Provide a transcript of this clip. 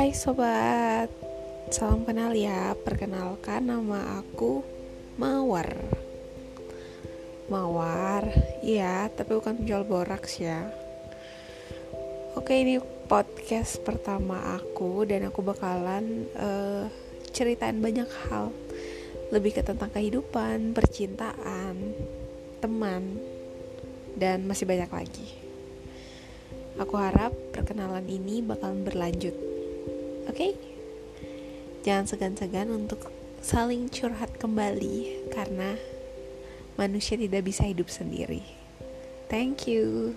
Hai sobat, salam kenal ya. Perkenalkan nama aku Mawar. Mawar, iya, tapi bukan penjual boraks ya. Oke, ini podcast pertama aku dan aku bakalan uh, ceritain banyak hal. Lebih ke tentang kehidupan, percintaan, teman, dan masih banyak lagi. Aku harap perkenalan ini bakalan berlanjut Oke? Okay? Jangan segan-segan untuk saling curhat kembali karena manusia tidak bisa hidup sendiri. Thank you.